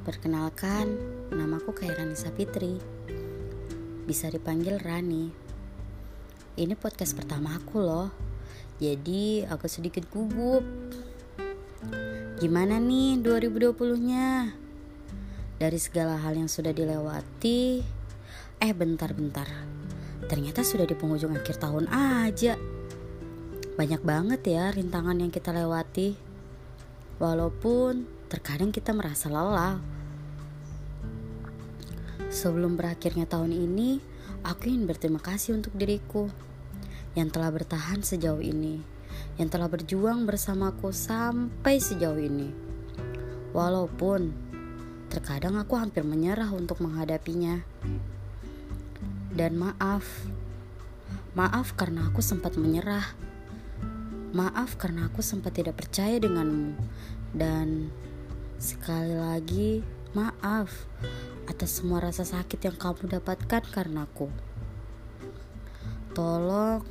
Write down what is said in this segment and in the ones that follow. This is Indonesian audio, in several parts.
Perkenalkan, namaku Kairani Sapitri. Bisa dipanggil Rani. Ini podcast pertama aku loh. Jadi aku sedikit gugup. Gimana nih 2020-nya? Dari segala hal yang sudah dilewati, eh bentar-bentar. Ternyata sudah di penghujung akhir tahun aja. Banyak banget ya rintangan yang kita lewati. Walaupun terkadang kita merasa lelah Sebelum berakhirnya tahun ini, aku ingin berterima kasih untuk diriku yang telah bertahan sejauh ini, yang telah berjuang bersamaku sampai sejauh ini. Walaupun terkadang aku hampir menyerah untuk menghadapinya. Dan maaf, maaf karena aku sempat menyerah. Maaf karena aku sempat tidak percaya denganmu. Dan sekali lagi, maaf atas semua rasa sakit yang kamu dapatkan karenaku. Tolong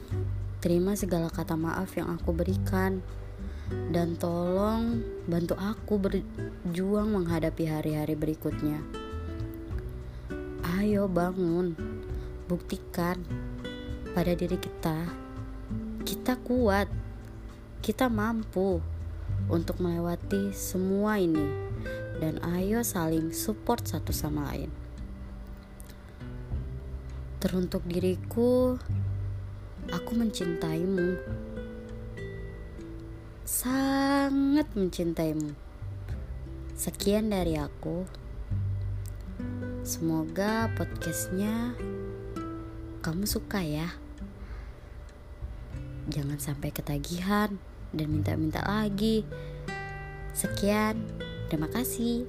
terima segala kata maaf yang aku berikan dan tolong bantu aku berjuang menghadapi hari-hari berikutnya. Ayo bangun, buktikan pada diri kita, kita kuat, kita mampu untuk melewati semua ini dan ayo saling support satu sama lain. Teruntuk diriku, aku mencintaimu. Sangat mencintaimu. Sekian dari aku. Semoga podcastnya kamu suka ya. Jangan sampai ketagihan dan minta-minta lagi. Sekian. Terima kasih.